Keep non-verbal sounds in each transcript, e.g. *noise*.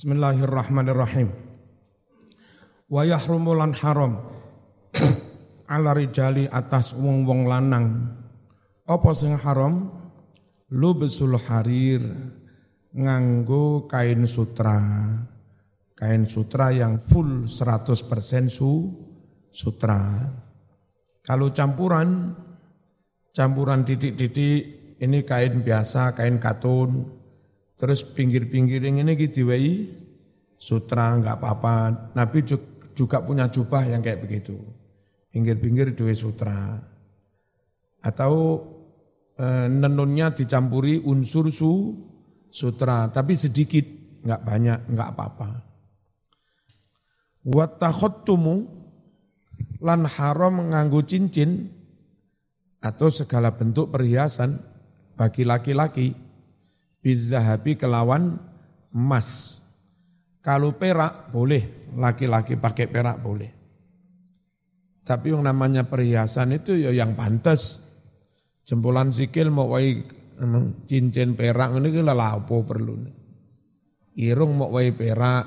Bismillahirrahmanirrahim. Wa yahrumu lan haram *coughs* ala rijali atas wong-wong lanang. Apa sing haram? Lubsul harir nganggo kain sutra. Kain sutra yang full 100% su sutra. Kalau campuran campuran titik-titik ini kain biasa, kain katun. Terus pinggir-pinggir ini gitu sutra nggak apa-apa. Nabi juga punya jubah yang kayak begitu. Pinggir-pinggir dua sutra. Atau e, nenunnya dicampuri unsur su sutra, tapi sedikit, nggak banyak, nggak apa-apa. Wattakhottumu lan haram nganggu cincin atau segala bentuk perhiasan bagi laki-laki bizahabi kelawan emas. Kalau perak boleh, laki-laki pakai perak boleh. Tapi yang namanya perhiasan itu ya yang pantas. Jempolan sikil mau wai cincin perak ini kira lapo perlu. Irung mau wai perak,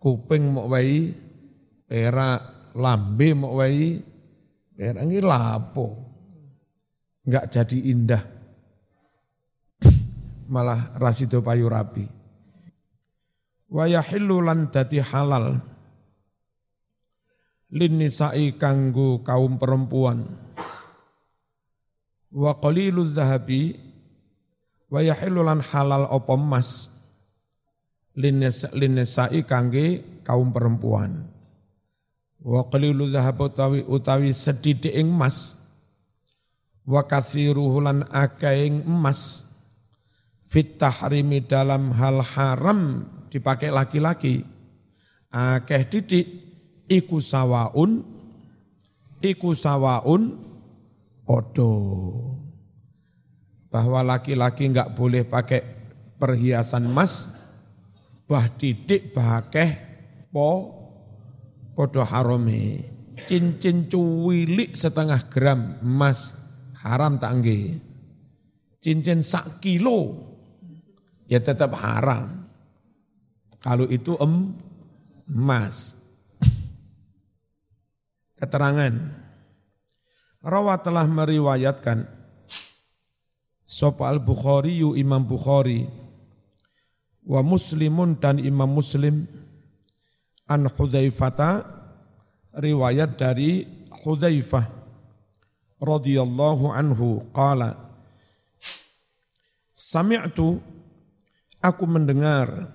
kuping mau wai perak, lambe mau wai perak ini lapo. Enggak jadi indah malah rasido payu rapi. Wa yahillu lan dadi halal lin nisa'i kanggo kaum perempuan. Wa qalilu zahabi wa yahillu lan halal apa emas lin nisa'i kangge kaum perempuan. Wa qalilu zahab utawi utawi sedidik emas wa kathiruhu lan akaing emas fit tahrimi dalam hal haram dipakai laki-laki. Akeh titik iku sawaun iku sawaun odo bahwa laki-laki enggak boleh pakai perhiasan emas bah titik bahakeh po podo harome cincin cuwilik setengah gram emas haram tak cincin sak kilo ya tetap haram. Kalau itu em, emas. Keterangan. Rawa telah meriwayatkan Sopa al-Bukhari yu Imam Bukhari wa Muslimun dan Imam Muslim an Hudzaifata riwayat dari Hudzaifah radhiyallahu anhu qala Sami'tu Aku mendengar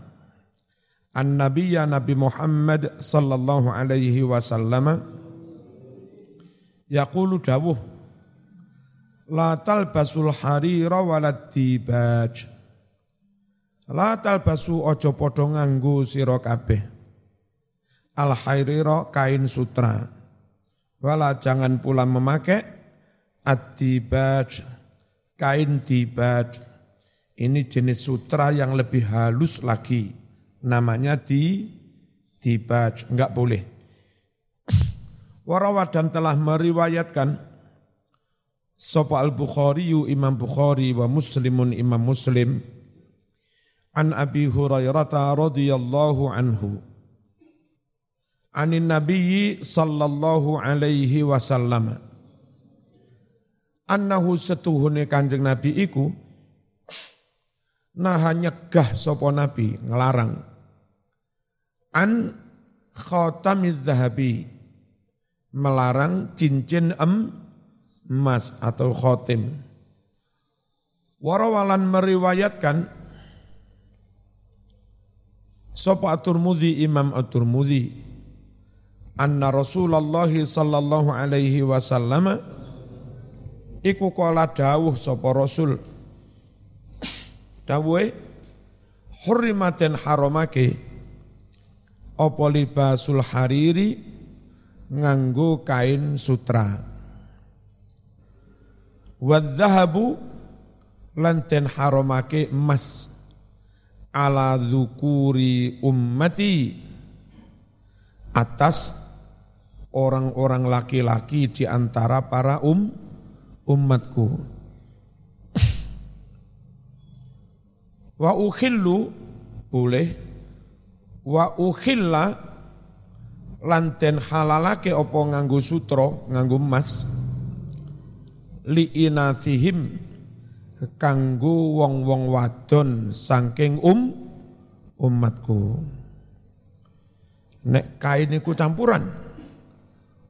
an Nabiya Nabi Muhammad sallallahu alaihi wasallam yaqulu dawuh la talbasul harira walad dibaj. La talbasu ojo padha nganggo sira kabeh. Al harira kain sutra. Wala jangan pula memakai ad-dibaj. Kain dibaj ini jenis sutra yang lebih halus lagi. Namanya di dibaj, enggak boleh. Warawat dan telah meriwayatkan Sopa al-Bukhari Imam Bukhari wa Muslimun Imam Muslim an Abi Hurairah radhiyallahu anhu anin Nabiyyi sallallahu alaihi wasallam annahu setuhune Kanjeng Nabi iku nah nyegah sopo nabi ngelarang. An khatamiz zahabi melarang cincin em emas atau khotim. Warawalan meriwayatkan sopo aturmudi imam aturmudi anna Rasulullah sallallahu alaihi wasallam iku kala dawuh sopo Rasul Dawuhe hurrimaten haramake apa libasul hariri nganggo kain sutra. Wadzahabu lanten haramake emas ala dzukuri ummati atas orang-orang laki-laki di antara para um umatku. Wa boleh Wa ukhilla lan den halalake apa nganggo sutra, nganggo emas li inasihim kanggo wong-wong wadon saking um umatku. Nek kain iku campuran.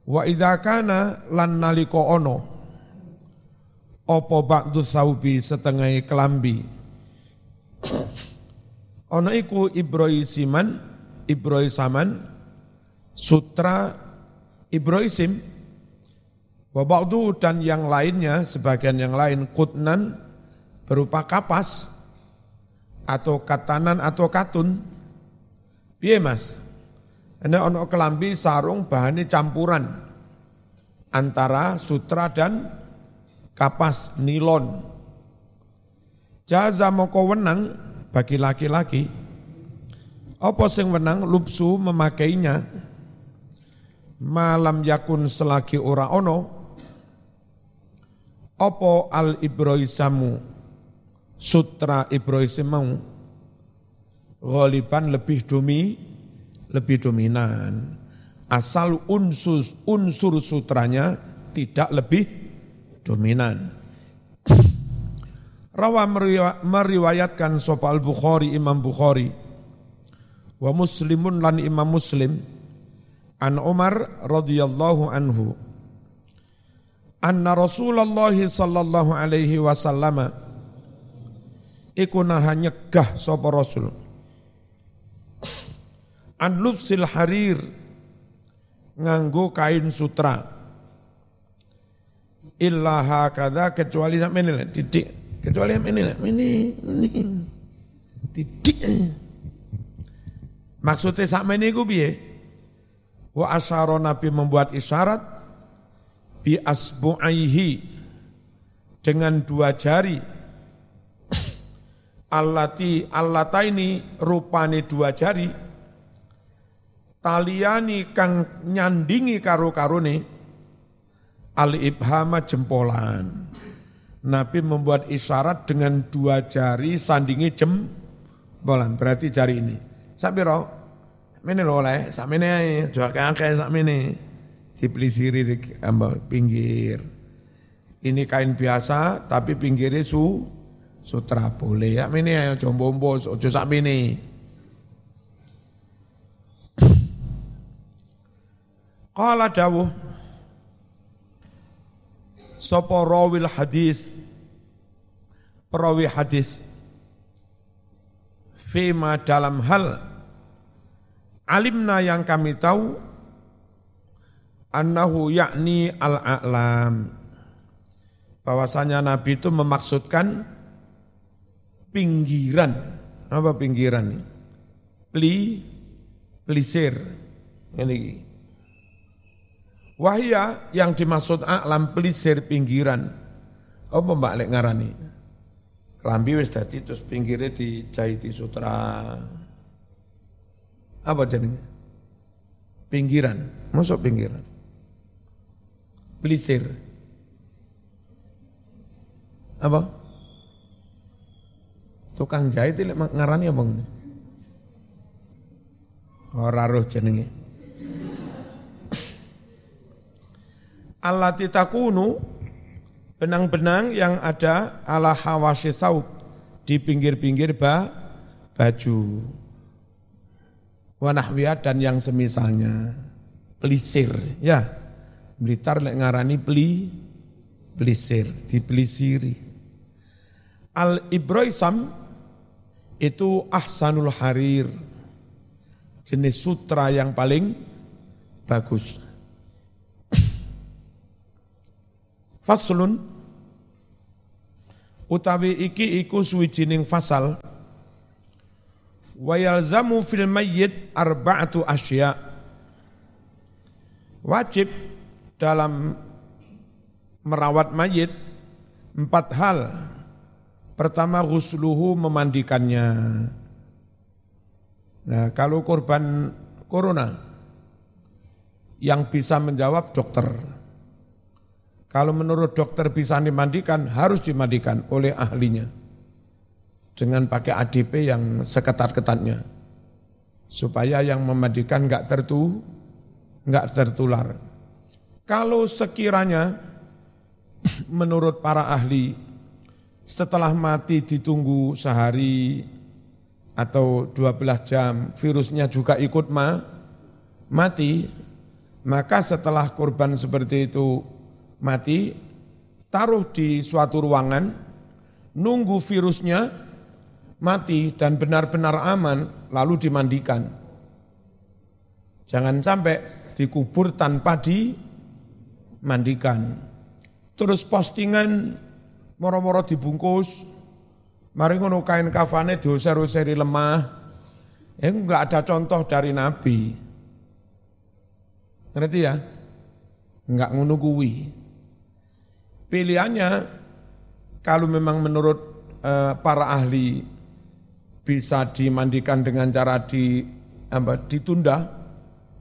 Wa idza kana lan nalika ana apa ba'du saubi setengah kelambi. Ana iku Ibrahisiman, Ibrahisaman, sutra Ibrahisim, wa ba'du dan yang lainnya, sebagian yang lain, kutnan, berupa kapas, atau katanan atau katun. Piye mas? Ini ono kelambi sarung bahannya campuran antara sutra dan kapas nilon. Jaza moko wenang bagi laki-laki. Apa sing wenang lupsu memakainya? Malam yakun selagi ora ono apa al ibroisamu sutra ibroisim mau? Ghaliban lebih dumi lebih dominan. Asal unsur unsur sutranya tidak lebih dominan Rawa meriwayatkan sopa al-Bukhari Imam Bukhari. Wa muslimun lan Imam Muslim. An Umar radhiyallahu anhu. Anna Rasulullah sallallahu alaihi wasallam iku naha nyegah sapa Rasul. An lubsil harir. Nganggo kain sutra. Illa hakadha kecuali sampe titik Kecuali yang ini, ini, ini, titik. Maksudnya sama ini gue biye. Wa asyara Nabi membuat isyarat bi asbu'aihi dengan dua jari. Allati allata ini rupane dua jari. Taliani kang nyandingi karo-karone al ibhama jempolan. Nabi membuat isyarat dengan dua jari sandingi jempolan. Berarti jari ini. Sampai roh, ini oleh, juga kayak sampai ini. Dipelisiri di pinggir. Ini kain biasa, tapi pinggirnya su, sutra boleh. Ya ini ayo jombombo, ojo ini. Qala dawuh Sopo rawil hadis perawi hadis fima dalam hal alimna yang kami tahu annahu yakni al-a'lam. Bahwasanya Nabi itu memaksudkan pinggiran. Apa pinggiran? Pli pelisir. Ini wahya yang dimaksud a'lam pelisir pinggiran. Apa mbak lek ngarani Kelambi wis dadi terus pinggirnya dijahiti sutra. Apa jadinya? Pinggiran, masuk pinggiran. Pelisir. Apa? Tukang jahit itu ngarani apa ini? Ora roh jenenge. Allati takunu benang-benang yang ada ala hawasi saub di pinggir-pinggir ba, baju. Wanahwiyah dan yang semisalnya. Pelisir, ya. Blitar lek ngarani peli, pelisir, dipelisiri. Al-Ibroisam itu ahsanul harir. Jenis sutra yang paling bagus. Faslun. Utawi iki iku suwijining fasal. Wa yalzamu fil mayyit arba'atu asya. Wajib dalam merawat mayit empat hal. Pertama ghusluhu memandikannya. Nah kalau korban corona yang bisa menjawab dokter kalau menurut dokter bisa dimandikan, harus dimandikan oleh ahlinya. Dengan pakai ADP yang seketat-ketatnya. supaya yang memandikan enggak tertu enggak tertular. Kalau sekiranya *clears throat* menurut para ahli setelah mati ditunggu sehari atau 12 jam virusnya juga ikut ma, mati maka setelah korban seperti itu mati taruh di suatu ruangan nunggu virusnya mati dan benar-benar aman lalu dimandikan jangan sampai dikubur tanpa dimandikan terus postingan moro-moro dibungkus, mari ngono kain kafane diusir-usiri lemah, ya enggak ada contoh dari Nabi. Ngerti ya? Enggak ngono kuwi. Pilihannya kalau memang menurut uh, para ahli bisa dimandikan dengan cara di apa, ditunda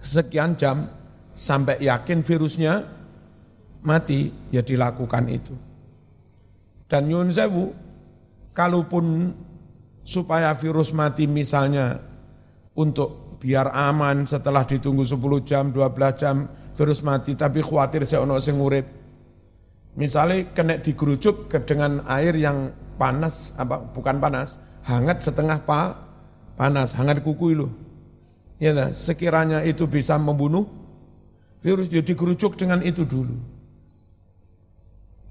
sekian jam sampai yakin virusnya mati, ya dilakukan itu. Dan nyun sewu, kalaupun supaya virus mati misalnya untuk biar aman setelah ditunggu 10 jam, 12 jam virus mati, tapi khawatir saya ono sing urip. Misalnya kena digerucuk ke dengan air yang panas, apa bukan panas, hangat setengah pa, panas, hangat kuku itu. Ya, sekiranya itu bisa membunuh virus, ya digerucuk dengan itu dulu.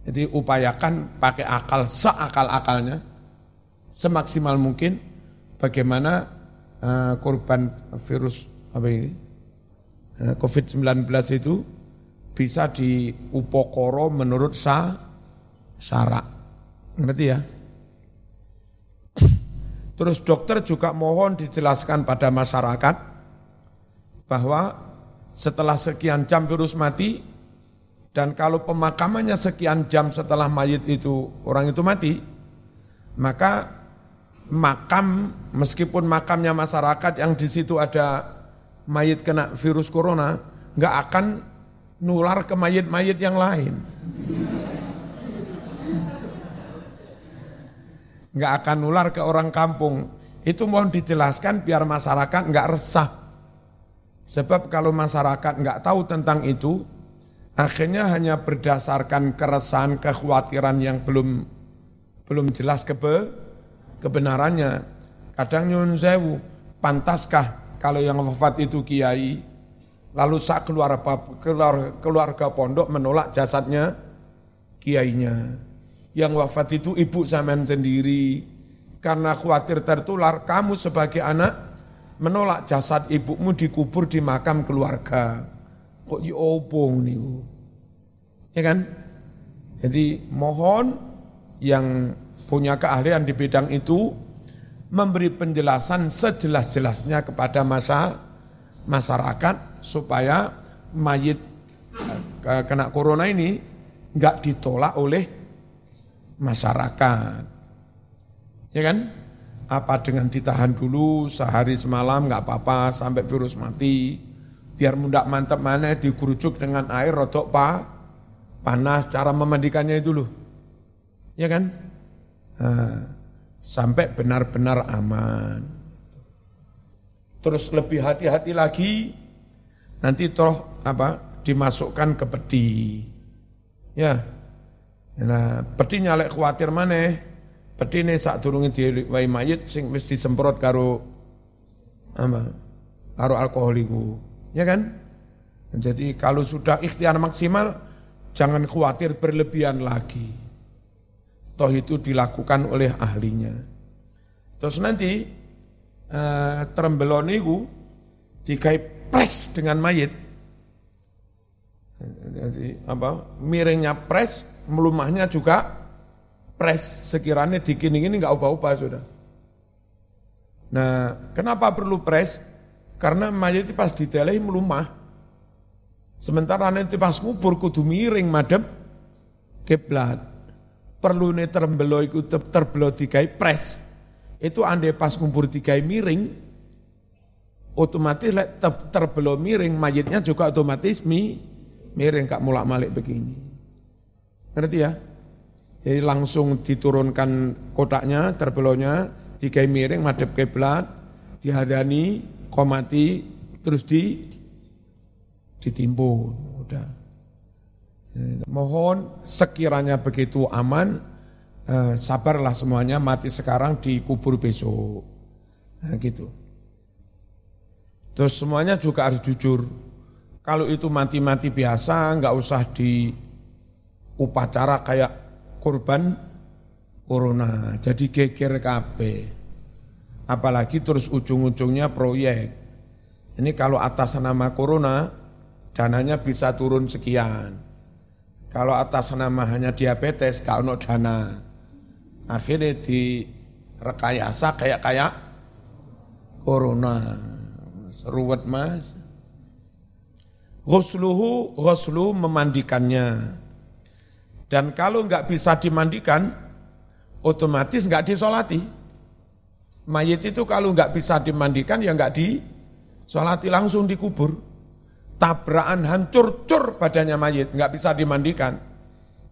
Jadi upayakan pakai akal seakal-akalnya, semaksimal mungkin bagaimana uh, korban virus apa ini uh, eh, COVID-19 itu bisa diupokoro menurut sa syarak. Ngerti ya? Terus dokter juga mohon dijelaskan pada masyarakat bahwa setelah sekian jam virus mati, dan kalau pemakamannya sekian jam setelah mayit itu orang itu mati, maka makam meskipun makamnya masyarakat yang di situ ada mayit kena virus corona, nggak akan nular ke mayit-mayit yang lain. Nggak akan nular ke orang kampung. Itu mohon dijelaskan biar masyarakat nggak resah. Sebab kalau masyarakat nggak tahu tentang itu, Akhirnya hanya berdasarkan keresahan, kekhawatiran yang belum belum jelas kebe, kebenarannya. Kadang nyun sewu, pantaskah kalau yang wafat itu kiai, lalu sak keluar keluar keluarga pondok menolak jasadnya kiainya. Yang wafat itu ibu saman sendiri, karena khawatir tertular, kamu sebagai anak menolak jasad ibumu dikubur di makam keluarga. Kok ya opo niku? Ya kan? Jadi mohon yang punya keahlian di bidang itu memberi penjelasan sejelas-jelasnya kepada masa masyarakat supaya mayit kena corona ini nggak ditolak oleh masyarakat. Ya kan? Apa dengan ditahan dulu sehari semalam nggak apa-apa sampai virus mati biar mudah mantap mana dikurucuk dengan air rotok pa, panas cara memandikannya itu loh. Ya kan? Nah, sampai benar-benar aman. Terus lebih hati-hati lagi nanti toh apa dimasukkan ke peti. Ya. Nah, peti nyalek khawatir mana? Peti ini saat turungin di mayit sing wis disemprot karo apa? Karo alkohol itu. Ya kan? Jadi kalau sudah ikhtiar maksimal, jangan khawatir berlebihan lagi. Toh itu dilakukan oleh ahlinya. Terus nanti eh, trembelon dikai pres dengan mayit. Jadi apa? Miringnya pres, melumahnya juga pres. Sekiranya dikini-gini nggak ubah-ubah sudah. Nah, kenapa perlu pres? Karena mayat itu pas diteleh melumah. Sementara nanti pas ngubur kudu miring madem kiblat. Perlu nih terbelo iku terbelo dikai pres. Itu andai pas ngubur dikai miring, otomatis lek terbelo miring mayitnya juga otomatis mi miring kak mulak malik begini. Ngerti ya? Jadi langsung diturunkan kotaknya, terbelonya, dikai miring, madep kiblat, dihadani, kok mati terus di ditimbun. Udah. Mohon sekiranya begitu aman, eh, sabarlah semuanya mati sekarang dikubur besok. Nah, gitu. Terus semuanya juga harus jujur. Kalau itu mati-mati biasa, nggak usah di upacara kayak kurban corona. Jadi geger KB. Apalagi terus ujung-ujungnya proyek. Ini kalau atas nama corona, dananya bisa turun sekian. Kalau atas nama hanya diabetes, ono dana. Akhirnya di rekayasa kayak kayak corona. Ruwet mas. Ghusluhu, ghuslu memandikannya. Dan kalau nggak bisa dimandikan, otomatis nggak disolati. Mayit itu kalau nggak bisa dimandikan ya nggak disolati langsung dikubur. Tabrakan hancur-cur badannya mayit, nggak bisa dimandikan.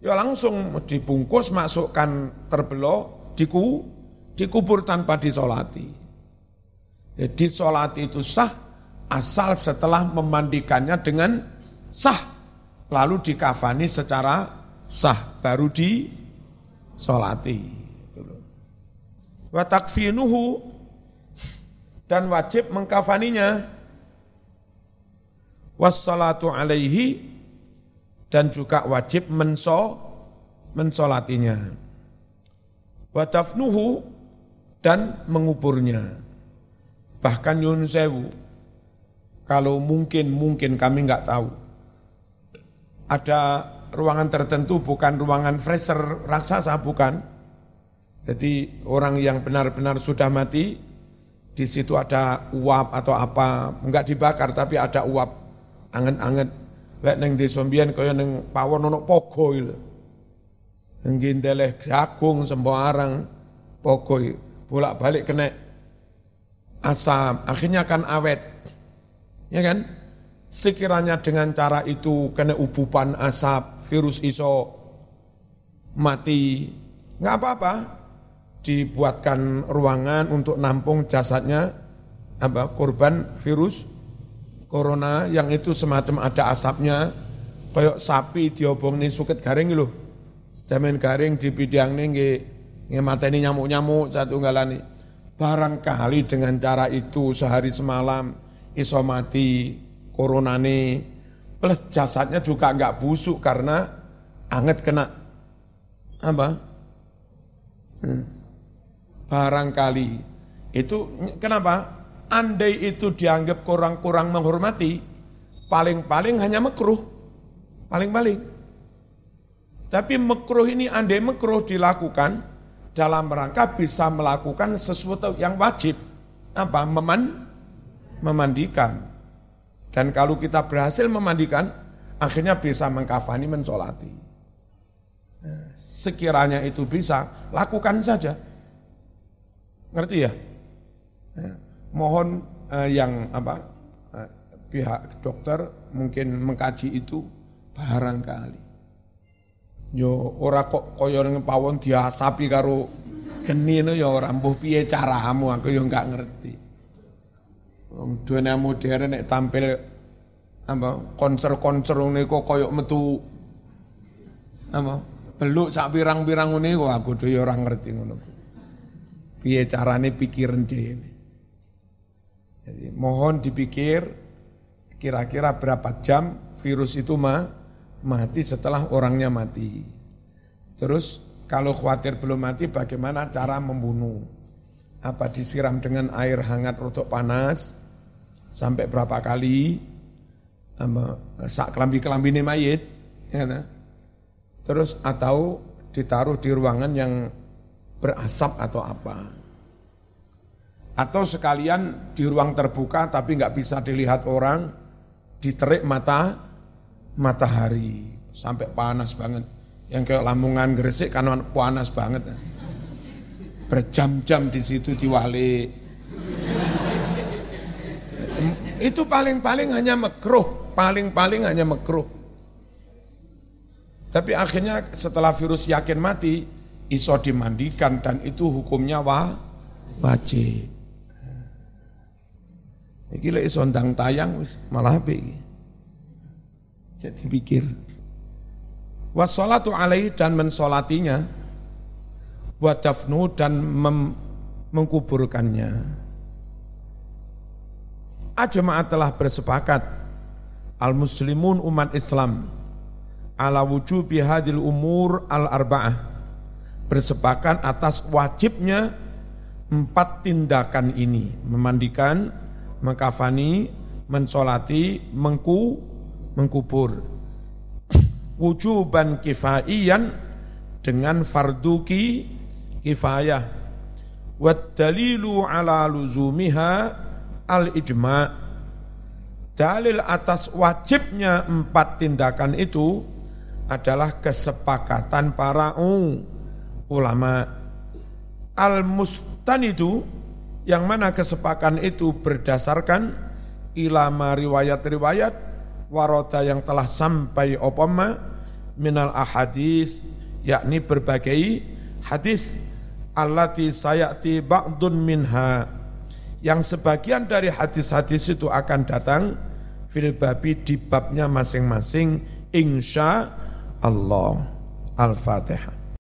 Ya langsung dibungkus, masukkan terbelok, diku, dikubur tanpa disolati. Ya, disolati itu sah asal setelah memandikannya dengan sah. Lalu dikafani secara sah, baru di solati. Wa takfinuhu dan wajib mengkafaninya. Wassalatu alaihi dan juga wajib menso mensolatinya. Wa tafnuhu dan menguburnya. Bahkan Yunus Sewu, kalau mungkin, mungkin kami nggak tahu. Ada ruangan tertentu bukan ruangan freezer raksasa, bukan. Jadi orang yang benar-benar sudah mati, di situ ada uap atau apa, enggak dibakar tapi ada uap anget-anget. Lek neng di sombian kaya neng pawon ono pogo. Neng ginteleh jagung sembarang pogo bolak-balik kena asam, akhirnya akan awet. Ya kan? Sekiranya dengan cara itu kena ubupan asap, virus iso mati, nggak apa-apa dibuatkan ruangan untuk nampung jasadnya apa korban virus corona yang itu semacam ada asapnya kayak sapi diobong nih suket garing loh jamin garing di bidang nih nggak ini nyamuk-nyamuk satu galani barangkali dengan cara itu sehari semalam iso mati corona nih plus jasadnya juga nggak busuk karena anget kena. Apa? Hmm. Barangkali. Itu kenapa? Andai itu dianggap kurang-kurang menghormati, paling-paling hanya mekruh, paling-paling. Tapi mekruh ini andai mekruh dilakukan dalam rangka bisa melakukan sesuatu yang wajib, apa? Meman, memandikan. Dan kalau kita berhasil memandikan, akhirnya bisa mengkafani mensolati. Nah, sekiranya itu bisa, lakukan saja. Ngerti ya? Ya. Mohon eh, yang apa eh, pihak dokter mungkin mengkaji itu barangkali. Yo ora kok kaya ning pawon diasapi karo geni no ya ora mbuh piye caramu aku yo enggak ngerti. Wong dunia modern nek tampil apa konser-konser ngene kok koyo metu apa beluk sak pirang-pirang ngene kok aku dhewe ora ngerti ngono piye carane pikiran dhewe. Jadi mohon dipikir kira-kira berapa jam virus itu mah mati setelah orangnya mati. Terus kalau khawatir belum mati bagaimana cara membunuh? Apa disiram dengan air hangat rotok panas sampai berapa kali? sak kelambi-kelambi ini mayit, ya nah. Terus atau ditaruh di ruangan yang berasap atau apa. Atau sekalian di ruang terbuka tapi nggak bisa dilihat orang, diterik mata matahari sampai panas banget. Yang kayak Lamongan Gresik kan panas banget. Berjam-jam di situ diwali. Itu paling-paling hanya mekruh, paling-paling hanya mekruh. Tapi akhirnya setelah virus yakin mati, iso dimandikan dan itu hukumnya wah, wajib. Iki lek sondang tayang wis malah apik iki. Jadi pikir. Wassalatu alaihi dan mensolatinya buat dafnu dan mem, mengkuburkannya. Ajma'at telah bersepakat al-muslimun umat Islam ala wujubi hadil umur al-arba'ah bersepakat atas wajibnya empat tindakan ini memandikan, mengkafani, mensolati, mengku, mengkubur. Wujuban kifaiyan dengan fardu ki kifayah. Wat dalilu ala luzumiha al ijma' Dalil atas wajibnya empat tindakan itu adalah kesepakatan para ulama. Al-mustan itu yang mana kesepakatan itu berdasarkan ilama riwayat-riwayat waroda yang telah sampai opama minal ahadis yakni berbagai hadis allati sayati ba'dun minha. Yang sebagian dari hadis-hadis itu akan datang fil babi di babnya masing-masing insya Allah. Al-Fatihah